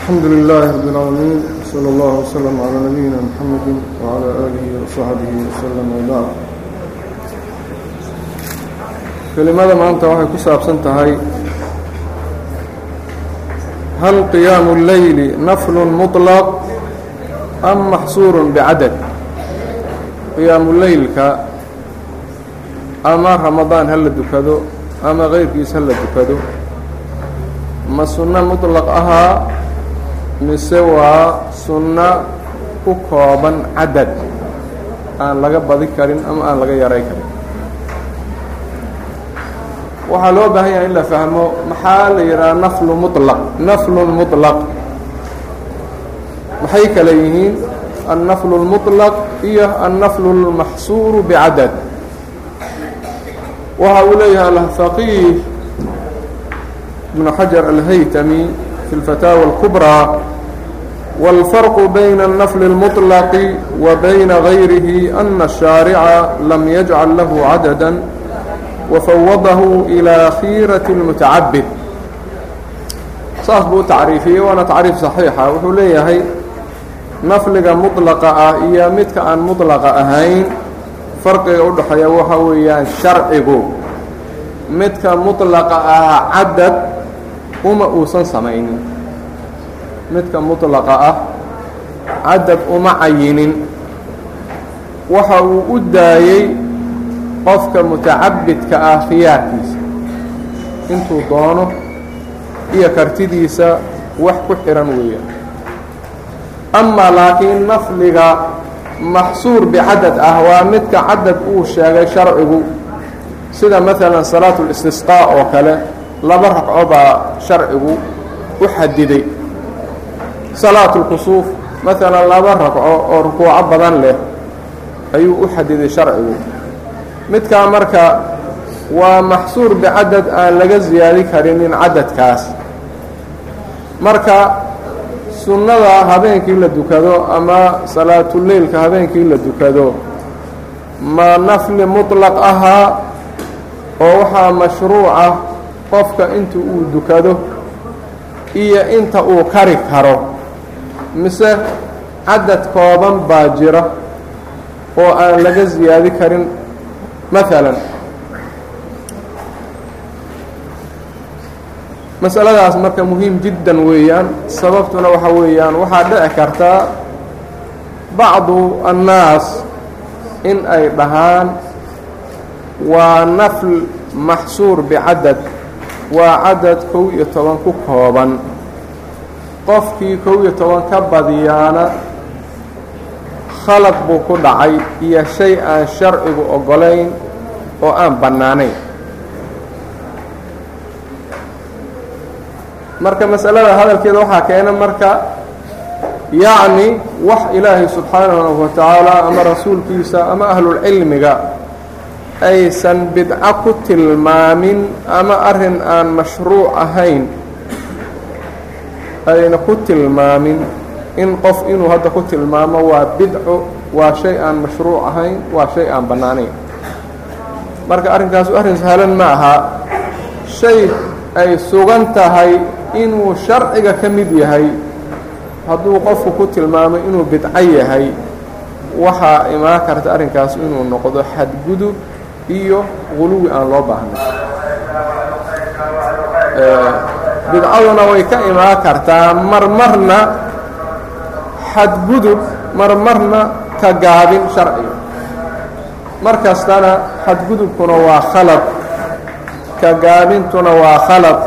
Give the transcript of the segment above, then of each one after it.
الحمد لله رب العالمين صلى الله وسلم على نبينا محمد وعلى آله وصحبه وسلم وبعد kelimada maanta waxay ku saabsan tahay hal qiyaamu اleyli naflu muطlaq am maxsuur bicadad qiyaamu leylka ama ramadaan ha la dukado ama keyrkiis ha la dukado ma sunno muطlaq ahaa mise waa sunno ku kooban cadad aan laga badi karin ama aan laga yaray karin waxaa loo baahan yahay in la fahmo maxaa la yidhaha naflu muطlaq naflu muطlaq maxay kale yihiin annaflu اlmuطlaq iyo annaflu اlmaxsuuru bicadad waxa uu leeyahay alfaqiih ibnu xajar alhaytami fi اlfataawa اlkubrىa والفرق بين النفل المطلق وبين غيره أن الشhاaرع لم يجعل له عددا وفوضه إلى khيرة المتعبد saas buu تacriifiyey waana تacriif صaحيixa wuxuu leeyahay nafliga مطلqa ah iyo midka aan مطلqa ahayn farqiga udhaxeeya waxa weeyaan شharcigu midka مطلqa ah cadad uma uusan samaynin midka muطlaqa ah cadad uma cayinin. Waxa uu u daayey qofka mutacabidka ah khiyaarkiisa. Intuu doono iyo kartidiisa wax ku xihan weeyaan. Amaa laakiin nafliga maxsuur bicadad ah waa midka cadad uu sheegay sharcigu. Sida maalan salaatu اlistisqaa oo kale laba ragco baa sharcigu u xadiday salaatu lkusuuf maalan laba ragco oo rukuuco badan leh ayuu u xadiday sharcigu. Midkaa marka waa maxsuur bicadad aan laga siyaadi karinin cadadkaas marka sunnada habeenkii la dukado ama salaatuleylka habeenkii la dukado ma nafli muطlaq ahaa oo waxaa mashruuca qofka inta uu dukado iyo inta uu kari karo mise cadad kooban baa jira oo aan laga siyaadi karin maalan masaladaas marka muhiim jiddan weeyaan sababtuna waxa weeyaan waxaa dhici kartaa bacdu annaas in ay dhahaan waa nafl maxsuur bicadad waa cadad kow iyo toban ku kooban qofkii kow iyo toban ka badiyaana khalad buu ku dhacay iyo shay aan sharcigu oggolayn oo aan bannaanayn. Marka masalada hadalkeeda waxaa keena marka yacni wax ilaahay subxaanahu wa tacaala ama rasuulkiisa ama ahlulcilmiga aysan bidco ku tilmaamin ama arrin aan mashruuc ahayn ayna ku tilmaamin in qof inuu hadda ku tilmaamo waa bidco waa shay aan mashruuc ahayn waa shay aan bannaanayn. Marka arrinkaasu arrin sahlan ma aha. Shay ay sugan tahay inuu sharciga ka mid yahay. Hadduu qofku ku tilmaamo inuu bidco yahay waxaa imaan karta arrinkaas inuu noqdo xadgudub iyo guluwi aan loo baahnay bidcaduna way ka imaan kartaa marmarna xadgudub marmarna ka gaabin sharciga. Mar kastana xadgudubkuna waa khalad ka gaabintuna waa khalad.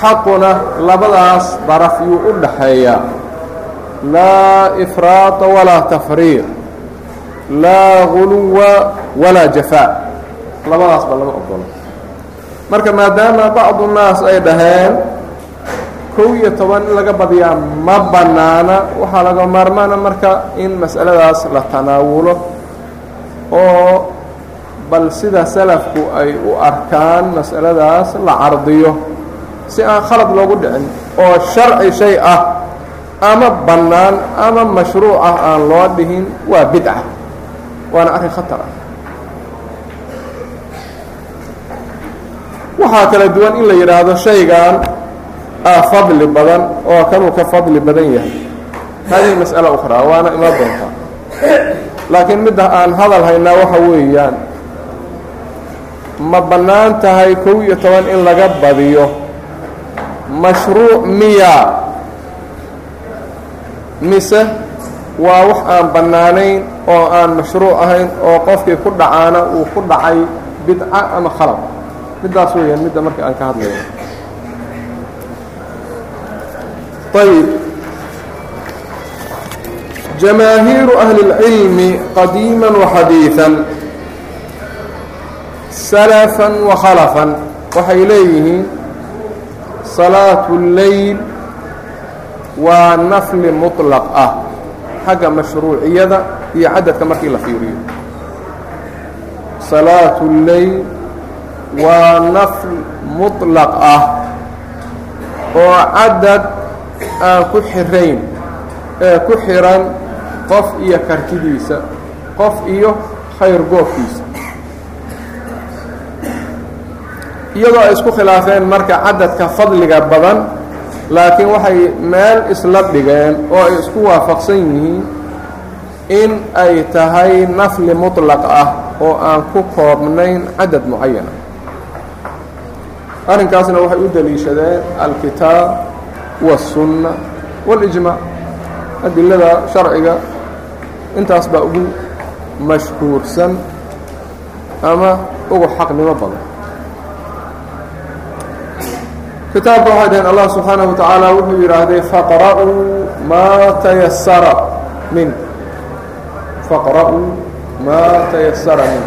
Xaquna labadaas daraf yuu u dhaxeeyaa laa ifraata walaa tafriiq. Laa guluwa walaa jafaa. Labadaasba lama ogolo marka maadaama bacdu naas ay dhaheen kow iyo toban in laga badiyaa ma bannaana. Waxaa laga maarmaana marka in mas'aladaas la tanaawulo oo bal sida salafku ay u arkaan mas'aladaas la cardiyo si aan khalad loogu dhicin oo sharci shay ah ama bannaan ama mashruuc ah aan loo dhihin waa bidca waana arrin khatar ah waxaa kala duwan in la yidhaahdo shaygan ah fadli badan oo kanuu ka fadli badan yahay. Hadihi mas'ala ukhraa waana ima doontaa laakiin midda aan hadal haynaa waxa weeyaan ma bannaan tahay kow iyo toban in laga badiyo. Mashruuc miya. Mise waa wax aan bannaanayn oo aan mashruuc ahayn oo qofkii ku dhacaana uu ku dhacay bidca ama khalad middaas weeyaan midda marka aan ka hadlayno ayb jamaahiiru ahli اlcilmi qadiima waxadiiثa salafan wa khalafan waxay leeyihiin salaatu اleyl waa nafli muطlaq ah xagga mashruuciyada iyo cadadka markii la fiiriyo salaatu اleyl waa nafl muطlaq ah oo cadad aan ku xirayn ee ku xiran qof iyo kartidiisa qof iyo khayr goobkiisa iyadoo ay isku khilaafeen marka cadadka fadliga badan laakiin waxay meel isla dhigeen oo ay isku waafaqsan yihiin in ay tahay nafli muطlaq ah oo aan ku koobnayn cadad mucayana arrinkaasna waxay u deliishadeen alkitaab والsunna واlإجmاع adilada sharciga intaas baa ugu mashhuursan ama ugu xaqnimo badan kitaabka waxay dhaheen allah subxaanaه wataعaalى wuxuu yidhaahday faqra'uu maa tayasara min faqra'uu maa tayasara min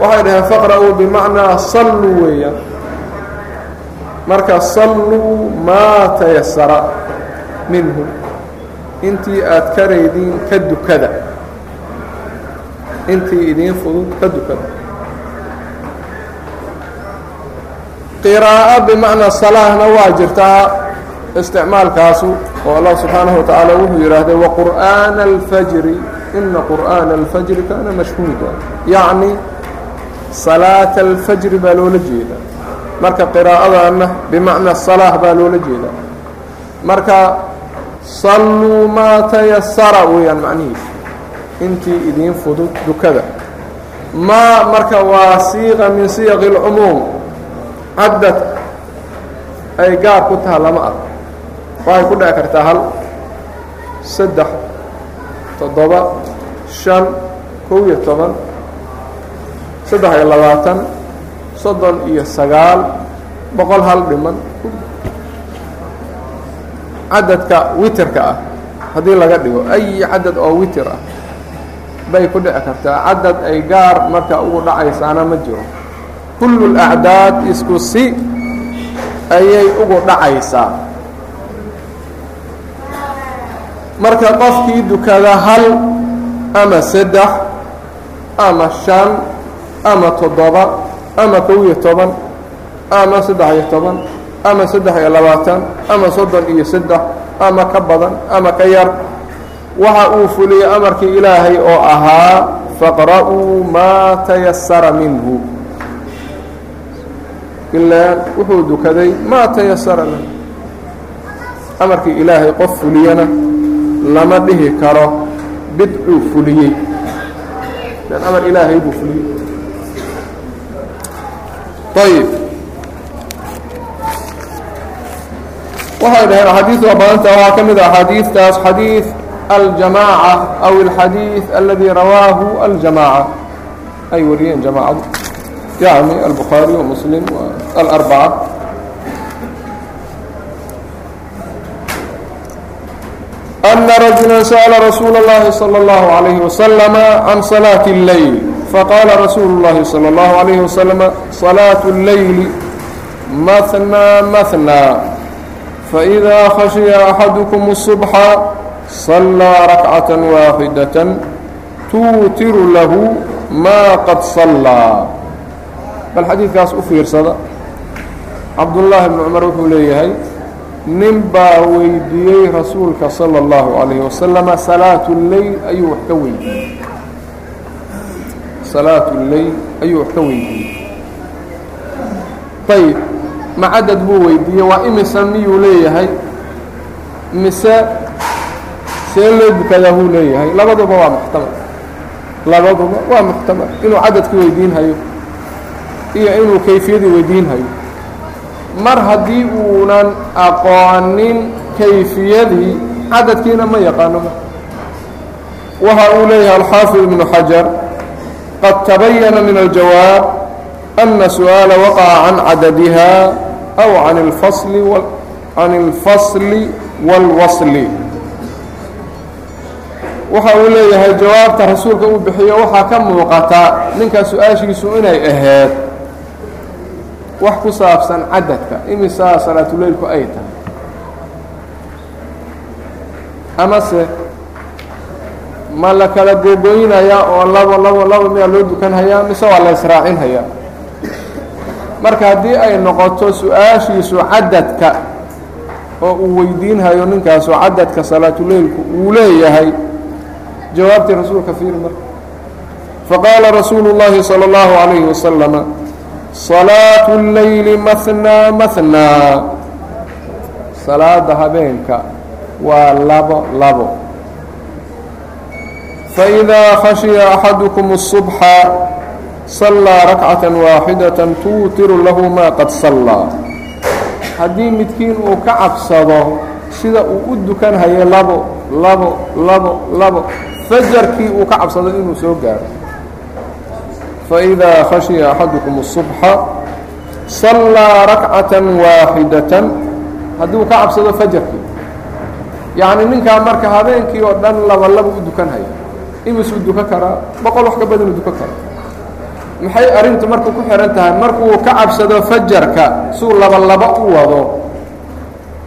waxay dhaheen faqra'uu bimacnaa salluu weeyaan marka salluu maa tayasara minhu. Intii aad karaydiin ka dukada. Intii idiin fudud ka dukada. Qiraa'o bimacnaa salaahna waa jirtaa isticmaalkaasu oo allah subxaanahu watacaala wuxuu yidhaahday waqur'aana alfajri. Ina qur'aana alfajri kaana mashhuuda. Yacni salaata alfajri baa loola jeedaa marka qiraa'adaana bimacnaa salaah baa loola jeedaa. Marka salluu maa tayasara weeyaan macnihiisu intii idiin fudud dukada. Maa marka waa siiqa min siyaqi اlcumuum cadad ay gaar ku taha lama arko. Waxay ku dhici kartaa hal saddex toddoba shan kow iyo toban saddex iyo labaatan soddon iyo sagaal boqol hal dhiman. Cadadka witerka ah haddii laga dhigo ay cadad oo witer ah bay ku dhici kartaa. Cadad ay gaar marka ugu dhacaysaana ma jiro. Kullu اlacdaad isku si ayay ugu dhacaysaa. Marka qofkii dukada hal ama saddex ama shan ama toddoba ama kow iyo toban ama saddex iyo toban ama saddex iyo labaatan ama soddon iyo saddex ama ka badan ama ka yar. Waxa uu fuliyey amarkii ilaahay oo ahaa faqra'uu maa tayasara minhu. Ilaan wuxuu dukaday maa tayasara lah amarkii ilaahay qof fuliyana lama dhihi karo bidcuu fuliyey. Amar ilaahay buu fuliyey ayib waxay dhaheen axaadiiثda maanta waxaa ka mid a axaadiiثtaas xadiiث aljamaaca aw اlxadiiث aladii rawaahu aljamaaca ay wariyeen jamaacadu yani albukhaari wa muslim alarbaca أna rajula sa'la rasuula اllahi salى اllahu عalayhi waslama can salaaةi الleyl faqaala rasuulu اllahi slى اllahu عalayhi waslm salaaة اlleyli mahnaa mahnaa faإida khashiya axadukum الصubxa صalىa rakcaة waaxidaة tuutiru lahu ma qad صalىa bal xadiidkaas u fiirsada cabdullaahi bn cumar wuxuu leeyahay nin baa weydiiyey rasuulka salى اllahu عalayhi wasalama salaatu اleyl ayuu wax ka weydiiyey salaatu اleyl ayuu wax ka weydiiyey. Ayb ma cadad buu weydiiyey waa imisa miyuu leeyahay? Mise see loo dukadaa buu leeyahay? Labaduba waa muxtamal labaduba waa muxtamal inuu cadadkii weydiin hayo iyo inuu kayfiyadii weydiin hayo mar haddii uunan aqoonin kayfiyadii cadadkiina ma yaqaano waxa uu leeyahay alxaafid ibnu xajar qad tabayana min aljawaab ana su'aala waqaca can cadadiha aw can اlfasli can اlfasli wاlwasli waxa uu leeyahay jawaabta rasuulka uu bixiyo waxaa ka muuqata ninkaa su-aashiisu inay ahayd wax ku saabsan cadadka imisaa salaatuleylku ay tahay amase ma la kala googoynayaa oo labo labo labo miyaa loo dukanhayaa mise waa la israacinhayaa marka haddii ay noqoto su-aashiisu cadadka oo uu weydiinhayo ninkaasu cadadka salaatuleylku uu leeyahay jawaabtii rasuulka fiiri marka faqaala rasuulu اllahi salى اllahu عalayhi wasalama salaatu اleyli mahnaa mahnaa salaada habeenka waa labo labo faidaa khashiya axadukum الصubxa sallaa rakcaة waaxidaة tuutiru lahu ma qad sallaa haddii midkiin uu ka cabsado sida uu u dukanhayo labo labo labo labo fajarkii uu ka cabsado inuu soo gaaro faidaa khashiya axadukum الصubxa sallaa rakcaة waaxidaة haddii uu ka cabsado fajarkii yacni ninkaa marka habeenkii oo dhan laba laba u dukanhayo imisuu dukan karaa boqol wax ka badanuu dukan karaa maxay arrintu marka ku xihan tahay? Markuu ka cabsado fajarka suu laba laba u wado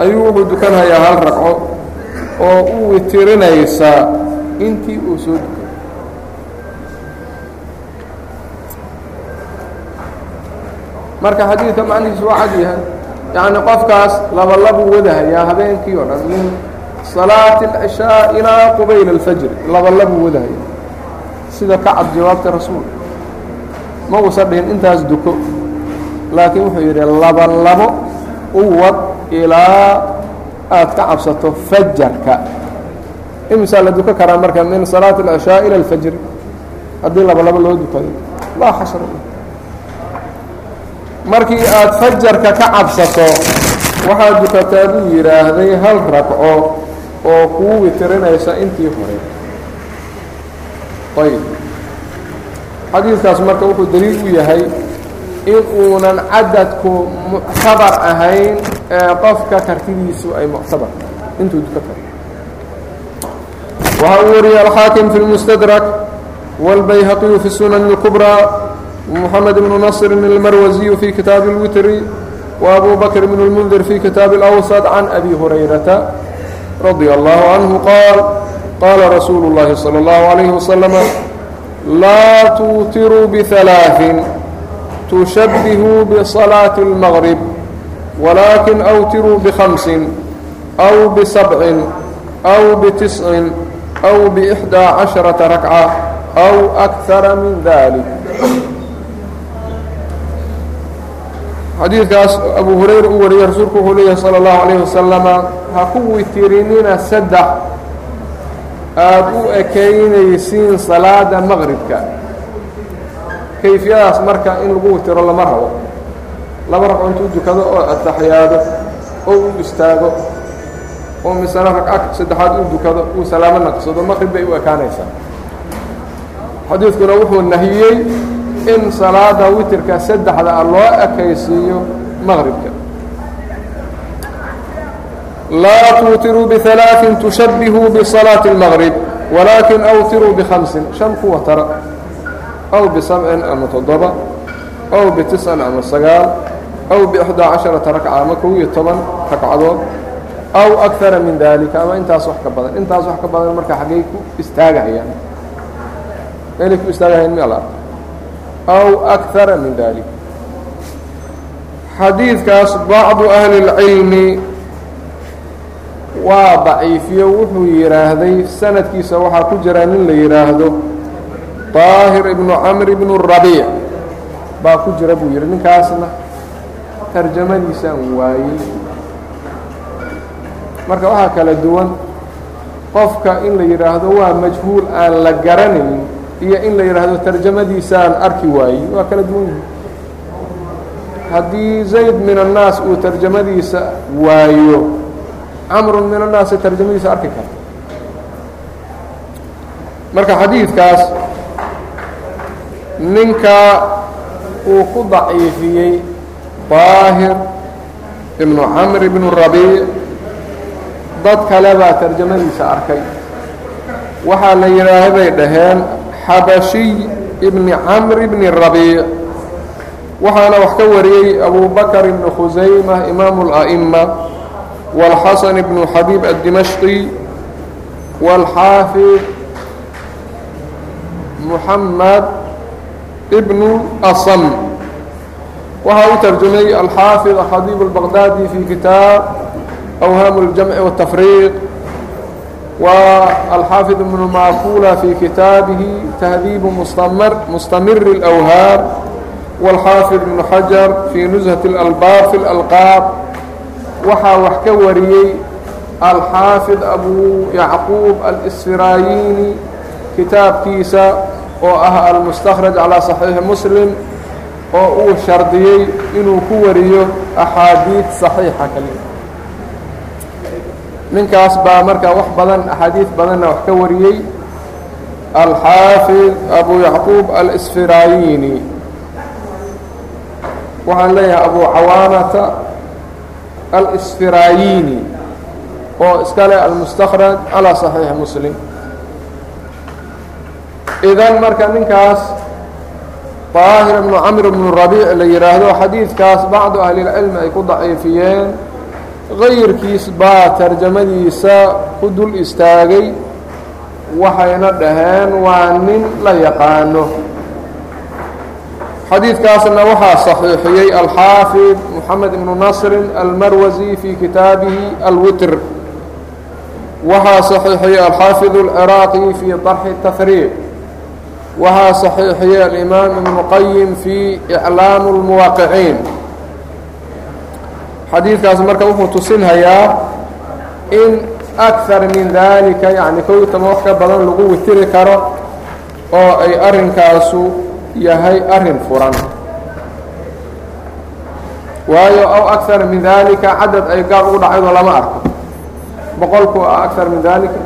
ayuu wuxuu dukanhayaa hal ragco oo u witirinaysaa intii uu soo dukay marka xadiidka macnihiisu waa cad yahay. Yacni qofkaas laba labuu wadahayaa habeenkii oo dhan min salaati اlcishaa ilaa qubayla اlfajri laba labuu wadahaya sida ka cad jawaabta rasuulka ma uusan dhihin intaas duko laakiin wuxuu yidhi laba labo u wad ilaa aad ka cabsato fajarka imisaa la duko karaa marka min salaati اlcishaa ila اlfajri haddii laba labo loo dukado laa xasra markii aad fajarka ka cabsato waxaad dukataa buu yidhaahday hal ragco oo kuu witirinaysa intii hore ayb xadiidkaas marka wuxuu daliil u yahay in uunan cadadku muctabar ahayn ee qofka kartidiisu ay muctabar intuu duka karo waxa uu wariyey alxaakim fi اlmustadrak wاlbayhaqiyu fi sunan اlkubrى ومحمد بن نصر المروزي في كتاب الوتر وأبو بكر بن المنذر في كتاب الأوسط عن أبي هريرة رضي الله عنه قال قال رسول الله صلى الله عليه وسلم لا توتروا بثلاث تشبهوا بصلاة المغرب ولكن أوتروا بخمس أو بسبع أو بتسع أو بإحدى عشرة ركعة أو أكثر من ذلك xadiidkaas abu hurayra u wariyey rasuulku wuxuu leeyahay salى اllahu عalayه wasalama ha ku witirinina saddex aada u ekaynaysiin salaada maqribka kayfiyadaas marka in lagu witiro lama rabo laba ragco intuu dukado oo ataxyaado oo uu istaago oo misana ragca saddexaad uu dukado uu salaamo naqsado maqrib bay u ekaanaysaa xadiidkuna wuxuu nahiyey in salaada witirka saddexda a loo ekaysiiyo maqribka laa tuutiruu bialaain tushabbihuu bisalaati اlmaqrib walaakin awtiruu bihamsin shan kuwa tara aw bisabcin ama toddoba aw bitiscan ama sagaal aw bixdaa casharata ragca ama kow iyo toban ragcadood aw akara min daalika ama intaas wax ka badan. Intaas wax ka badan marka xaggay ku istaagahayaan. Meelay ku istaagahayan mi ala aw akara min dalik xadiidkaas bacdu ahli اlcilmi waa daciifiyo wuxuu yidhaahday sanadkiisa waxaa ku jira nin la yidhaahdo طaahir ibnu camr ibnu rabiic baa ku jira buu yidhi ninkaasna tarjamadiisaan waayey marka waxaa kala duwan qofka in la yidhaahdo waa majhuul aan la garanayn iyo in la yidhaahdo tarjamadiisaan arki waayey waa kala duwan yihi haddii zayd min annaas uu tarjamadiisa waayo camrun min annaasi tarjamadiisa arki karta. Marka xadiidkaas ninka uu ku daciifiyey daahir ibnu camr ibnu rabiic dad kale baa tarjamadiisa arkay. Waxaa la yidhaahay bay dhaheen xabashiy ibni camr bni rabiic waxaana wax ka wariyey abubakr ibni khusayma imaamu اla'ma wاlxasan ibnu xabiib addimashqi wاlxaafid muxamed ibnu asam. Waxaa u tarjumay alxaafid xadiib اlbaqdaadi fi kitaab awhaam اljamci wالtafriiq والxaafid ibnu maakula fi kitaabihi tahdiibu mustamir الأwhaam والxaafid ibnu xajar fi nushaة اlalbaab fi اlalqaab waxaa wax ka wariyey alxaafid abu yacquub alsfirayini kitaabkiisa oo ah almustakraj calىa صaxiixi muslim oo uu shardiyey inuu ku wariyo axaadiid صaxiixa kali ninkaas baa markaa wax badan axaadiid badanna wax ka wariyey. Alxaafid abu yacquub alsfirayini waxaan leeyahay abu cawaanata alsfirayini oo iska leh almustakraj calىa صaxiixi muslim. Idan marka ninkaas daahir ibnu camr ibnu rabiic la yidhaahdo xadiidkaas bacdu ahlilcilmi ay ku daciifiyeen qayrkiis baa tarjamadiisa ku dul istaagay waxayna dhaheen waa nin la yaqaano. Xadiidkaasna waxaa saxiixiyey alxaafid moxamed ibnu nasrin almarwasi fii kitaabihi alwitr. Waxaa saxiixiyey alxaafid alciraaqi fii طarxi tahriib waxaa saxiixiyey alimaam ibnu qayim fii iclaam اlmuwaaqiciin xadiidkaas marka wuxuu tusinhayaa in akar min dalika yani kow tama wax ka badan lagu witiri karo oo ay arrinkaasu yahay arrin furan. Waayo aw akar min dalika cadad ay gaar ugu dhacaydo lama arko. Boqolku a akar min dalika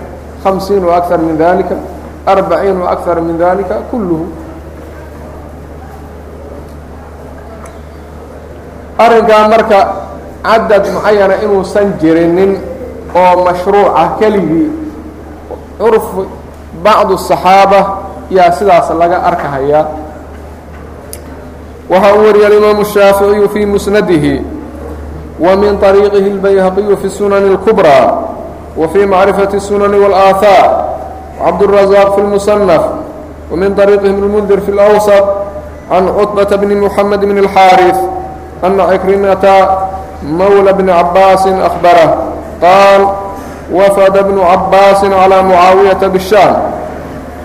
hamsiin wa akar min dalika arbaciin wa akar min dalika kulluhu. Arrinkaa marka cadad mucayana inuusan jirinin oo mashruuca keligii curf bacdu الصaxaaba yaa sidaas laga arkahayaa waxa uu wariyay alimaamu الshaaficiyu fii musnadihi wa min طariiqihi اlbayhaqiyu fi الsunani الكubrى wa fii macrifaةi الsunani wاlآaثaar cabdالraزاq fi اlmuصنف wa min طariiqihi ibn اlmundir fi اlأwsط can cطbaةa bni mحamed bn الxaariث ana cikrimata mawlى bni cabaasi ahbarah qaal wafada bnu cabaasi calى mucaawiyaةa bishaam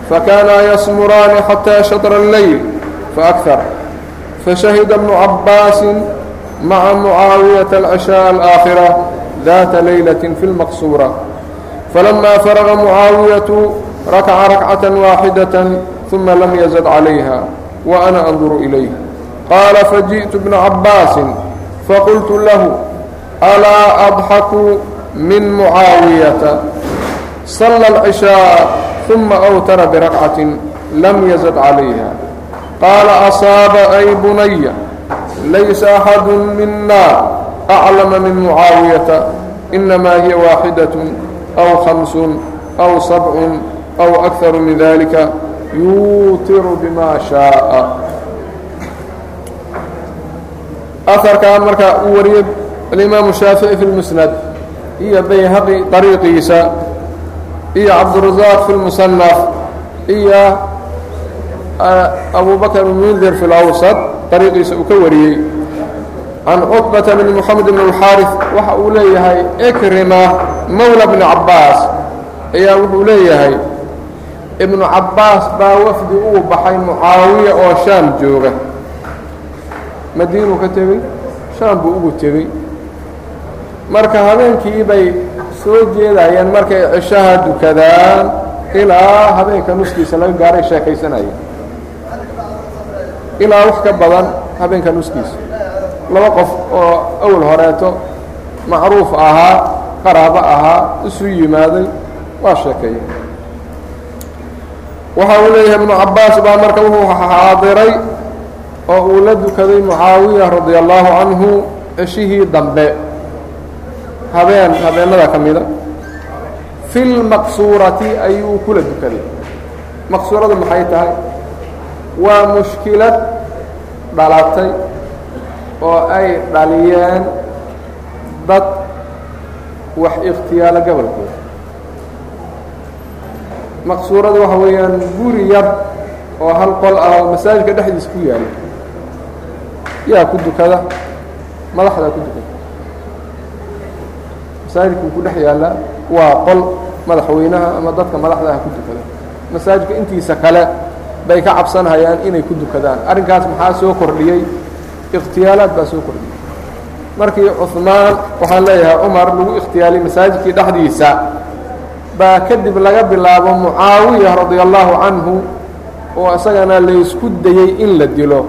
fakana yasmuraani xatى shaطr اlleyl faakar fashahida bnu cabaasi maca mucaawiyaةa alcishaaء alaakhira data leylaة fi اlmaqsuura falama faraga mucaawiyatu rakaca rakcaة waaxidaة ثuma lam yazad calayha wa ana anduru ilayh qaala fajiئtu bna cabaasi فقلت له ألا أضحك من معاaوية صلى العشhاء ثم أوتر بركعة لم يزد عليها قال أصاaب أي بني ليس أحد منا أعلم من معاaوية إنما هي واحدة أو خمس أو سبع أو أكثر من ذلك يuutir بما شhاء aharkaa marka uu wariyey alimaamu shaafici fi lmusnad iyo bayhaqi طariiqiisa iyo cabdurazaaq fi lmusanaf iyo abu bakr mundir fi lawsط ariiqiisa uu ka wariyey can cutbata bni moxamed bn اlxaariث waxa uu leeyahay ikrima mawla bni cabaas ayaa wuxuu leeyahay ibnu cabaas baa wafdi uu baxay mucaawiya oo shaam jooga madiinuu ka tegey shaam buu ugu tegey marka habeenkii bay soo jeedayeen markay cishaha dukadaan ilaa habeenka nuskiisa laga gaaray sheekaysanayeen ilaa wax ka badan habeenka nuskiisa. Laba qof oo awal horeeto macruuf ahaa qaraabo ahaa isu yimaaday waa sheekeeyey waxa uu leeyahay ibnu cabbaas baa marka wuxuu xaadiray oo uu la dukaday mucaawiya radia allaahu canhu ceshihii dambe. Habeen habeenada ka mida fi lmaqsuurati ayuu kula dukaday. Maqsuuradu maxay tahay? Waa mushkilad dhalatay oo ay dhaliyeen dad wax ikhtiyaalo gobolkooda maqsuuradu waxa weeyaan guri yar oo hal qol ah oo masaajidka dhexdiisa ku yaalla yaa ku dukada? Madaxdaa ku dukada. Masaajidkuu ku dhex yaallaa waa qol madaxweynaha ama dadka madaxda ah ku dukada. Masaajidka intiisa kale bay ka cabsanhayaan inay ku dukadaan. Arrinkaas maxaa soo kordhiyey? Ikhtiyaalaad baa soo kordhiyey. Markii cuثmaan waxaan leeyahay cumar lagu ikhtiyaalay masaajidkii dhexdiisa baa kadib laga bilaabo mucaawiya radia allaahu canhu oo isagana laysku dayey in la dilo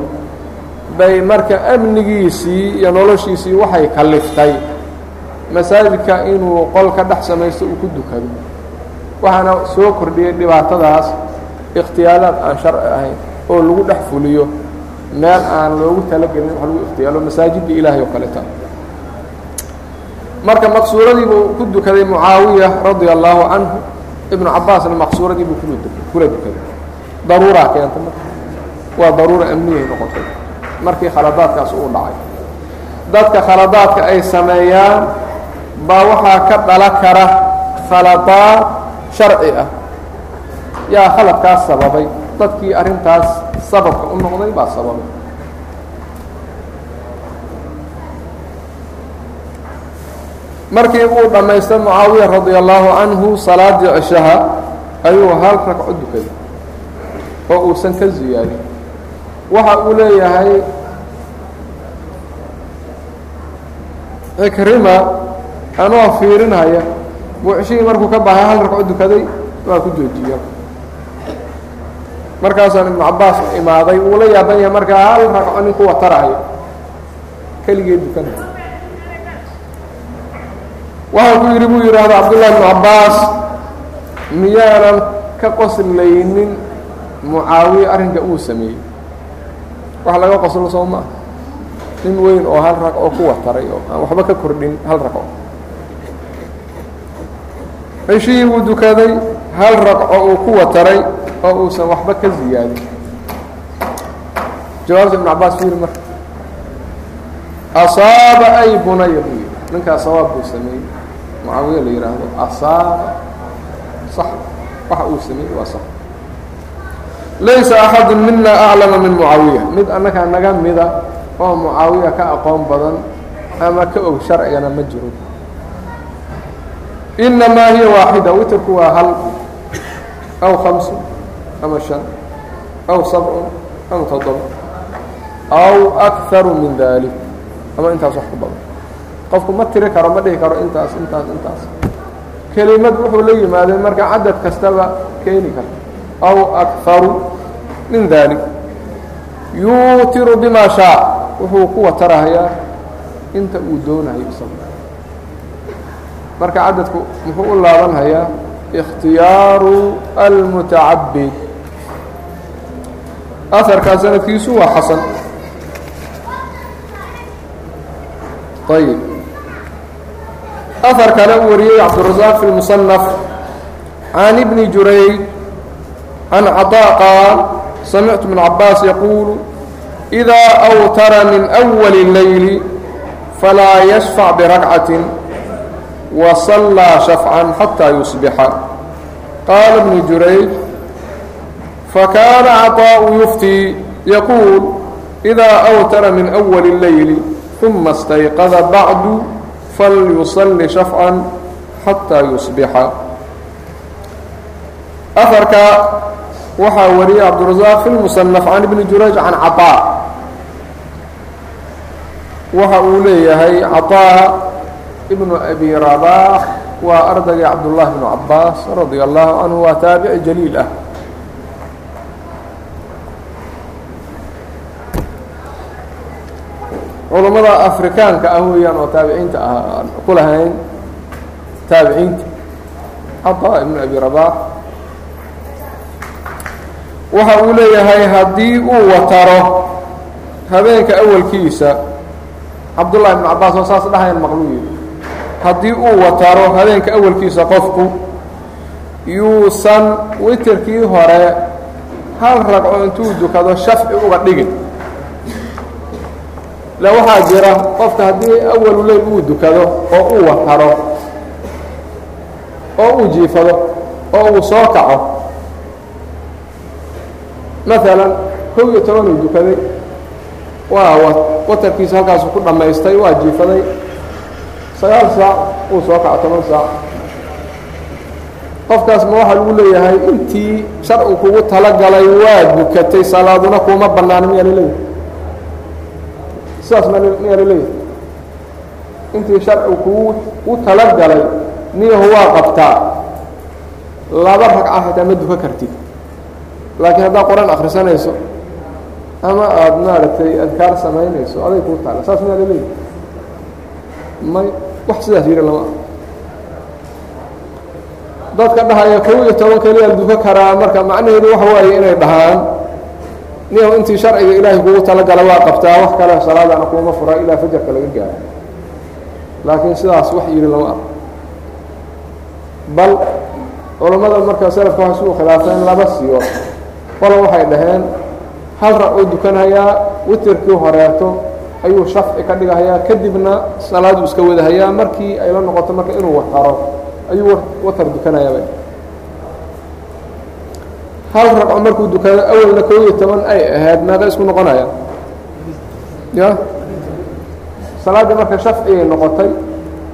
bay marka amnigiisii iyo noloshiisii waxay kaliftay masaajidka inuu qol ka dhex samaysto uu ku dukado. Waxaana soo kordhiyey dhibaatadaas ikhtiyaalaad aan sharci ahayn oo lagu dhex fuliyo meel aan loogu talagelin wax lagu ikhtiyaalo masaajidda ilaahay oo kaleta marka maqsuuradii buu ku dukaday mucaawiya radia allaahu canhu ibnu cabbaasna maqsuuradii buu kula dukaday daruuraa keenta marka. Waa daruura amniyay noqotay markii khaladaadkaas uu dhacay. Dadka khaladaadka ay sameeyaan baa waxaa ka dhala kara khaladaad sharci ah. Yaa khaladkaas sababay dadkii arrintaas sababka u noqday baa sababay. Markii uu dhammaystay mucaawiya radia allaahu canhu salaadii cishaha ayuu hal ragco dukaday oo uusan ka ziyaadin waxa uu leeyahay cikrima anoo fiirinaya buu cishihii markuu ka baxay hal ragco dukaday waa ku joojiya. Markaasaan ibnu cabbaas imaaday wuu la yaaban yahay markaa hal ragco nin kuwa tarahayo keligee dukanaya waxaa ku yidhi buu yidhaahda cabdullahi ibnu cabbaas miyaanan ka qoslaynin mucaawiye arrinka uu sameeyey wax laga qoslo soo maa nin weyn oo hal rag oo kuwa taray oo aan waxba ka kordhin hal ragco ceshihii buu dukaday hal ragco uu kuwa taray oo uusan waxba ka ziyaadin. Jawaabta ibnu cabbaas fiiri marka asaaba ay bunaya buu yidhi. Ninkaas sawaab buu sameeyey. Mucaawiye la yidhaahdo asaaba. Sax waxa uu sameeyey waa sax laysa axadu mina aclama min mucaawiya mid annaga naga mida oo mucaawiya ka aqoon badan ama ka og sharcigana ma jiro inamaa hiya waaxida witrku waa hal aw hamsu ama shan aw sabcun ama toddoba aw akharu min dalik ama intaas wax ka badan qofku ma tiri karo ma dhihi karo intaas intaas intaas kelimad wuxuu la yimaadee marka cadad kastaba keeni karta aw akharu min dalik yuutiru bima shaa wuxuu kuwa tarahayaa inta uu doonayo isagu marka cadadku muxuu u laabanhayaa ikhtiyaaru almutacabid aharkaa sanadkiisu waa xasan ayib ahar kale u wariyey cabdالرaزاq fi الmuصنف عan ibni jurayj عan caطاء qaal samictu بن cabaas yaquul إida أwtara min أwل الlayl falaa yشfc برagcaة وصلىa شhفعا xatى يuصبxa qaala ibn jurayj fakaana caطاء yuftي yaquul إida أwtara min أwل الlayl ثuma اstayqada bacdu falyuصلi شhafعa xatىa yusbixa aharka waxaa wariyay cabdالرaزاq fi الmuصنف can ibni jurayj can caطاء waxa uu leeyahay caطaa ibnu abi rabaax waa ardaygii cabdullahi bnu cabaas radia allahu canhu waa taabici jaliil ah culammada afrikaanka ah weeyaan oo taabiciinta ah aan ku lahayn taabiciinta caطaa ibnu abi rabaax waxa uu leeyahay haddii uu wataro habeenka awalkiisa cabdullahi ibnu cabaas oo saas dhahayan maqluuyi. Haddii uu wataro habeenka awalkiisa qofku yuusan witerkii hore hal ragco intuu dukado shafci uga dhigin. Le waxaa jira qofka haddii awalu leyl uu dukado oo uu wataro oo uu jiifado oo uu soo kaco maalan kow iyo toban uu dukaday. Waa watarkiisa halkaasu ku dhammaystay waa jiifaday. Sagaal saac uu soo kaco toban saac. Qofkaas ma waxaa lagu leeyahay intii sharci kugu talagalay waa dukatay salaaduna kuma bannaan miyaa la leeyahay sidaas miyaa la leeyahay intii sharci kugu u talagalay niyahu waa qabtaa. Laba ragca xitaa ma duka kartid laakiin haddaad qor-aan akhrisanayso ama aada maaragtay adkaar samaynayso aday kuu taala saas miyaa la leeyahay may wax sidaas yidhi lama ah dadka dhahaya kow iyo toban keliya la duka karaa marka macnaheedu waxa waaye inay dhahaan. Niyahu intii sharciga ilaahay kugu talagala waa qabtaa wax kale salaadana kuuma fura ilaa fajarka laga gaaro. Laakiin sidaas wax yidhi lama ah bal culammada marka salafka waxay isugu khilaafeen laba siyo qola waxay dhaheen hal rag oo dukanhayaa witerkii horeeto ayuu shafci ka dhigahayaa kadibna salaaduu iska wadahayaa markii ay la noqoto marka inuu wataro ayuu watar dukanayaaba hal ragco markuu dukado awalna kow iyo toban ay ahayd meeqa isku noqonaya. Ya? Salaaddii marka shafcigay noqotay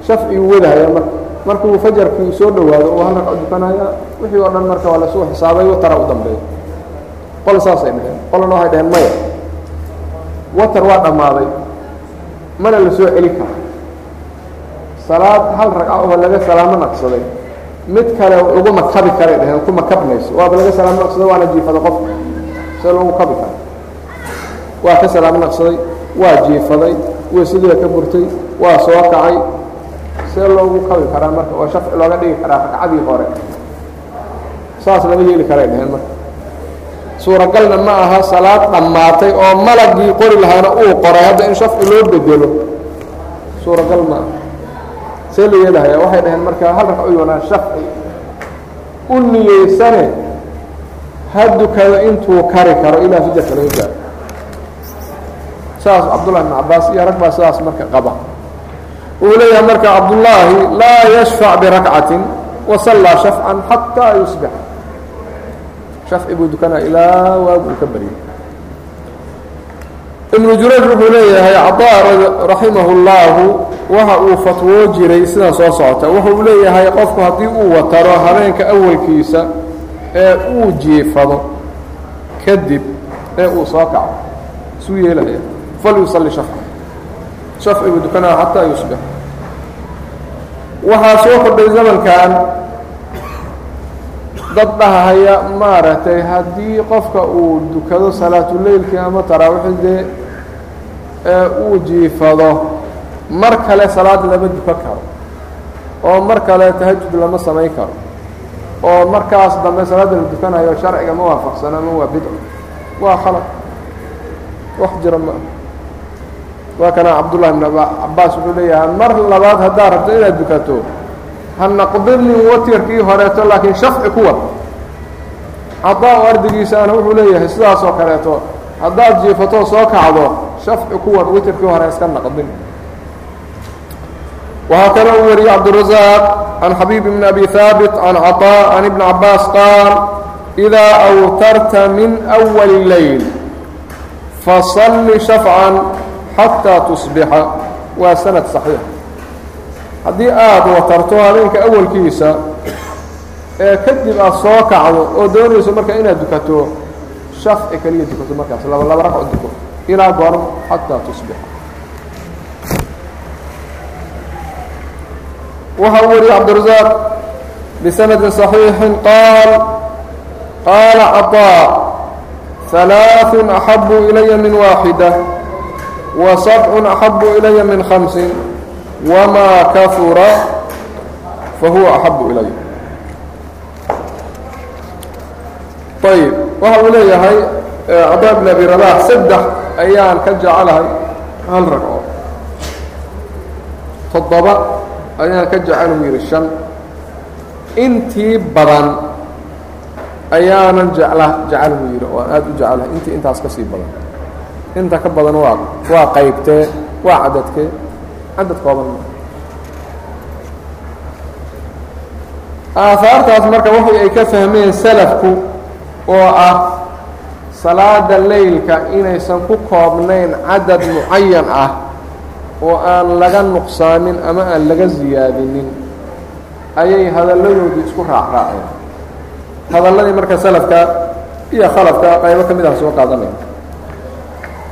shafciguu wadahaya marka markuu fajarkii soo dhowaado uu hal ragco dukanaya wixii oo dhan marka waa lasuu xisaabay watara u dambeeya qol saasay dhaheen qolana waxay dhaheen maya. Watar waa dhammaaday. Mana la soo celi karo salaad hal ragca oo laga salaamo naqsaday. Mid kale lagu makabi karay dhaheen ku makabmayso waaba laga salaamo naqsaday waana jiifada qofka see lagu kabi kara waa ka salaamo naqsaday waa jiifaday weysadii ka burtay waa soo kacay. See loogu kabi karaa marka oo shafci looga dhigi karaa ragcadii hore. Saas lama yeeli karay dhaheen marka suuragalna ma aha salaad dhammaatay oo malagii qori lahaana uu qoray. Hadda in shafci loo bedelo suuragal ma aha. See la yeelahaya waxay dhaheen marka hal ragco yoonaa shafci. U niyeysane ha dukado intuu kari karo ilaa fajarka laga gaaro saas cabdullahi ibn cabaas iyo rag baa sidaas marka qaba. Uu leeyahay marka cabdullaahi laa yashfac birakcatin wasallaa shafcan xataa yusbix shafci buu dukanaa ilaa waagu ka baryay ibnu jurayj wuxuu leeyahay caطaa raximahu اllahu waxa uu fatwoo jiray sidan soo socota wuxa uu leeyahay qofku haddii uu wataro habeenka awalkiisa ee uu jiifado kadib ee uu soo kaco isuu yeelaya falyusalli shafca shafci buu dukanaa xataa yusbix waxaa soo kordhay zamankan dad dhahaya maaragtay haddii qofka uu dukado salaatuleylkii ama taraawiixdee ee uu jiifado mar kale salaad lama dukan karo oo mar kale tahajud lama samayn karo oo markaas dambe salaadda la dukanayo sharciga ma waafaqsana ma waa bidco waa khalaq wax jira ma waa kana cabdullahi ibn cabaas wuxuu leeyahay mar labaad haddaad rabto inaad dukato hanaqdilin watirkii horeeto laakiin shafci ku wad cadaa oo ardigiisaana wuxuu leeyahay sidaas oo kaleeto haddaad jiifatoo soo kacdo shafci ku wad witirkii hore iska naqdin waxaa kaloo u wariyey cabdurazaaq can xabiib bn abi haabit can caطaa can ibni cabaas qaal idaa awtarta min أwali leyl fasalli shafcan xataa tusbixa waa sanad saxiix haddii aad watarto habeenka awalkiisa ee kadib aada soo kacdo oo doonayso marka inaad dukato shafci keliya dukato markaas. Laba laba ragco duko. Ilaa goormo xataa tusbixa waxaa wariyey cabdirasaaq bisanadi صaxiixi qaal qaala caطaa ثalaaثu axabu ilaya min waaxida wa sabcu axabu ilaya min hamsin وما كفر فهو أحب إلي طيب waxa uu leeyahay cطاء بن أبي رباح سدx ayaan ka jeclahay hal ragco toddoba ayaan ka jecel u yihi شhan intii badan ayaanan jecla jecel buu yidhi oo aan aada u jeclahay intii intaas ka sii badan inta ka badan waa waa qaybtee waa cadadkee cadad kooban aahaartaas marka waxay ay ka fahmeen salafku oo ah salaada leylka inaysan ku koobnayn cadad mucayan ah oo aan laga nuqsaamin ama aan laga ziyaadinin ayay hadalladoodii isku raacraaceen. Hadalladii marka salafka iyo khalafka qaybo ka mid ah soo qaadanaya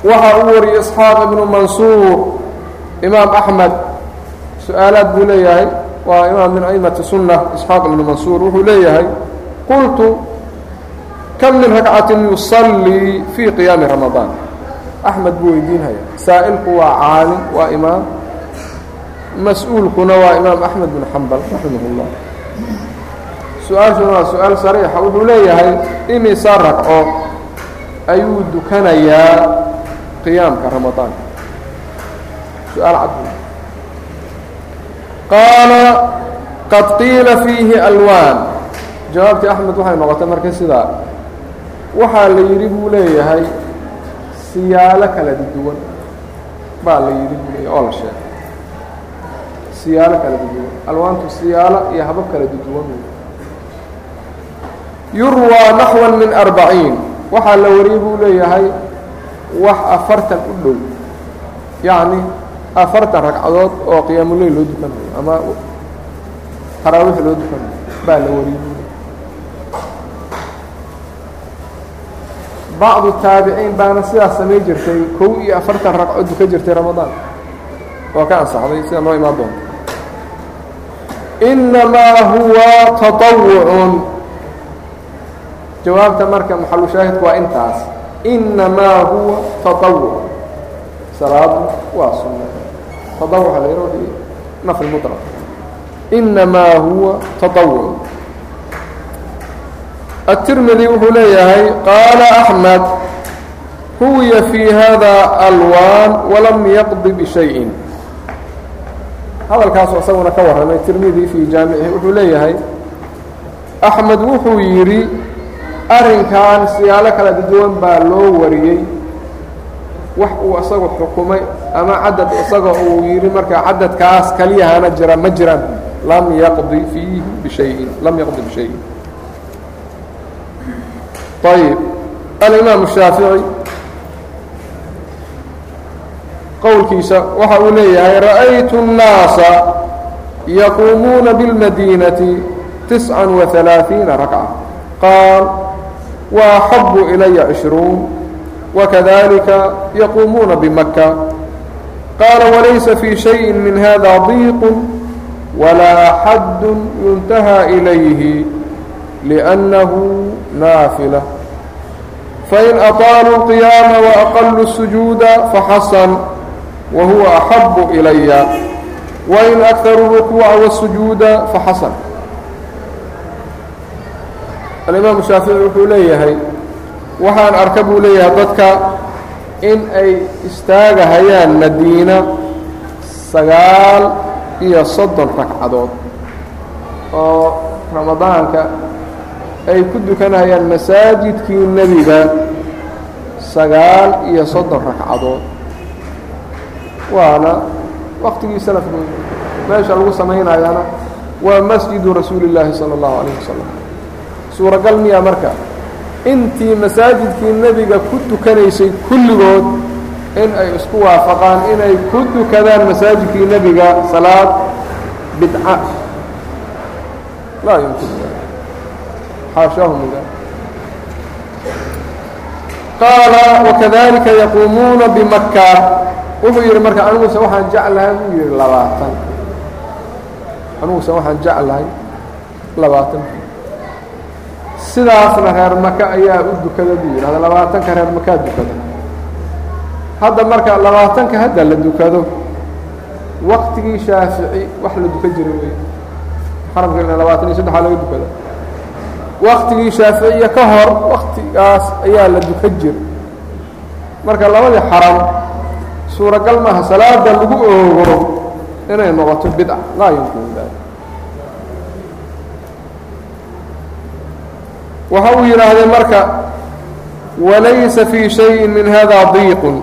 waxa uu wariyey isxaaq ibnu mansuur imaam axmed su'aalaad buu leeyahay waa imaam min aimati sunna isxaaq ibnu mansuur wuxuu leeyahay qultu kam min ragcatin yusallii fii qiyaami ramadaan axmed buu weydiinhaya saa'ilku waa caalim waa imaam mas'uulkuna waa imaam axmed bin xambal raximah اllah su'aashuna waa su'aal sariixa wuxuu leeyahay imisa ragco ayuu dukanayaa qiyaamka ramadaanka su'aal cad qaala qad qiila fiihi alwaan jawaabtii axmed waxay noqotay marka sidaa waxaa la yidhi buu leeyahay siyaalo kala duwan baa la yidhi buu leeyahay oo la sheegay siyaalo kala duwan alwaantu siyaalo iyo habab kala duwan yurwaa naxwa min arbaciin waxaa la wariyey buu leeyahay wax afartan u dhow yacni afartan ragcadood oo qiyaamuleyl loo dukanayo ama taraawiix loo dukanayo baa la wariyey. Bacdu taabiciin baana sidaas samay jirtay kow iyo afartan ragco duka jirtay ramadaan. Oo ka ansaxday sida noo imaan doonta inamaa huwa taطawucun jawaabta marka maxalu shaahidku waa intaas. Inamaa huwa taطawuc salaadu waa sunna taطawuca la yaro nafl muطlaq inamaa huwa taطawuc التirmidي wuxuu leeyahay qaala أحmed huwiya fي hada alwaan walam yaqضi bشhayءi hadalkaasu isaguna ka warramay tirmidi fii jaamicihi wuxuu leeyahay axmed wuxuu yidhi arrinkan siyaalo kala duwan baa loo wariyey wax uu isagu xukumay ama cadad isaga uu yidhi marka cadadkaas kaliyahana jira ma jiraan lam yaqdi fiihi bishayin lam yaqdi bishayin ayib alimaam الshaafiعي qowlkiisa waxa uu leeyahay ra'aytu الnaasa yaquumuuna bاlmadinati تisعa وaثaلaaثiina rakcة qaal وaxabu إilaya عشhruun وkذلika yqumuuna bmaka qaala walaysa fii شhayءi min hada ضiq walaa xad yuntaha إlayhi لأnnahu naafilة fain aطaaluu الqiyaama وaqaluu الsujuuda faxasan wahuwa أxabu إilaya wain أkaru الرuكوuca والsujuuda faxasan alimaamu shaafiعي wuxuu leeyahay waxaan arka buu leeyahay dadka in ay istaagahayaan madiina sagaal iyo soddon ragcadood oo ramadaanka ay ku dukanayaan masaajidkii nebiga sagaal iyo soddon ragcadood waana waktigii salafku meesha lagu samaynayana waa masjidu rasuuli اllaahi salى اllahu alayه wasalam suuragal miyaa marka Intii masaajidkii nebiga ku tukanaysay kulligood in ay isku waafaqaan inay ku tukadaan masaajidkii nebiga salaad bidca. Laa yumkin. Xaashaahu min dalik qaala wakadalika yaquumuuna bimaka wuxuu yidhi marka aniguse waxaan jeclahay buu yidhi labaatan. Anigusa waxaan jeclahay labaatanka sidaasna reer maka ayaa u dukada buu yidhahda labaatanka reer makaa dukada. Hadda marka labaatanka hadda la dukado waktigii shaafici wax la dukan jiray wey xaramka labaatan iyo saddexaa laga dukada. Waktigii shaaficiya ka hor waktigaas ayaa la dukan jiray. Marka labadii xaram suuragal maaha salaada lagu oogo inay noqoto bidca laa yumkinu dalik waxa uu yidhaahdee marka walaysa fii shayin min hada diiqun.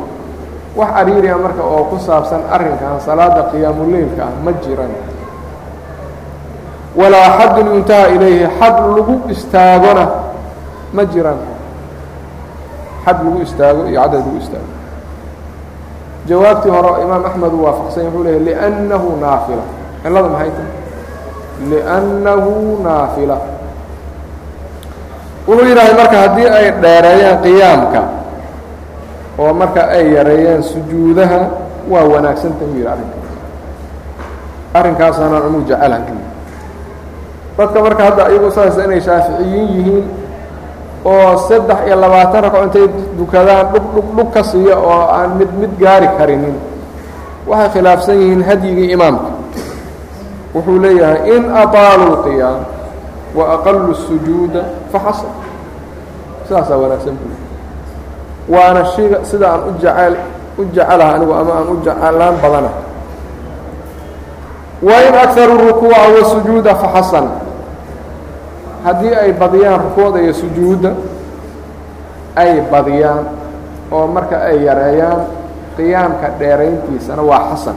Wax ariiriya marka oo ku saabsan arrinkan salaada qiyaamuleylka ah ma jiran. Walaa xadun yuntaha ilayhi xad lagu istaagona ma jiran. Xad lagu istaago iyo cadad lagu istaago. Jawaabtii hore imaam axmed uu waafaqsanya wuxuu leeyahy liannahu naafila. Cillada maxay tahay? Liannahu naafila wuxuu yidhahday marka haddii ay dheereeyaan qiyaamka oo marka ay yareeyaan sujuudaha waa wanaagsantahi u yidhi arrinkaas arrinkaasana anuu jecelahay dadka marka hadda iyagu saas inay shaaficiyiin yihiin oo saddex iyo labaatan ragco intay dukadaan dhug dhug dhug ka siiya oo aan mid mid gaari karinin waxay khilaafsan yihiin hadyigii imaamka wuxuu leeyahay in aطaaluu اlqiyaam wa aqalu الsujuuda faxasan sidaasaa wanaagsan buu waana shiga sida aan u jecel u jecelaha anigu ama aan u jecelaan badana wain akaru rukuuca wasujuuda faxasan haddii ay badiyaan rukuucda iyo sujuudda ay badiyaan oo marka ay yareeyaan qiyaamka dheerayntiisana waa xasan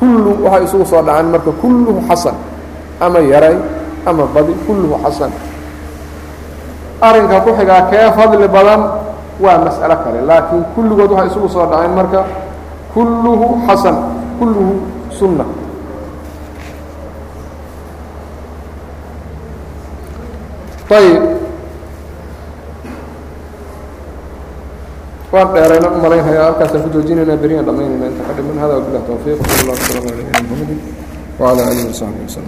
kullu waxay isugu soo dhacaan marka kulluhu xasan ama yaray ama badi kulluhu xasan arinka ku xigaa kee fadli badan waa mas'alo kale. Laakiin kulligood waxay isugu soo dhaceen marka kulluhu xasan kulluhu sunna. Ayib waan dheerayna u malaynaya halkaasaan ku joojinayna beriyan dhamaynayna inta ka dhiman hada wabilah towfiiq sal allah waslaamu alay nabiyina mxamadi wala alihi wasaxbi waslm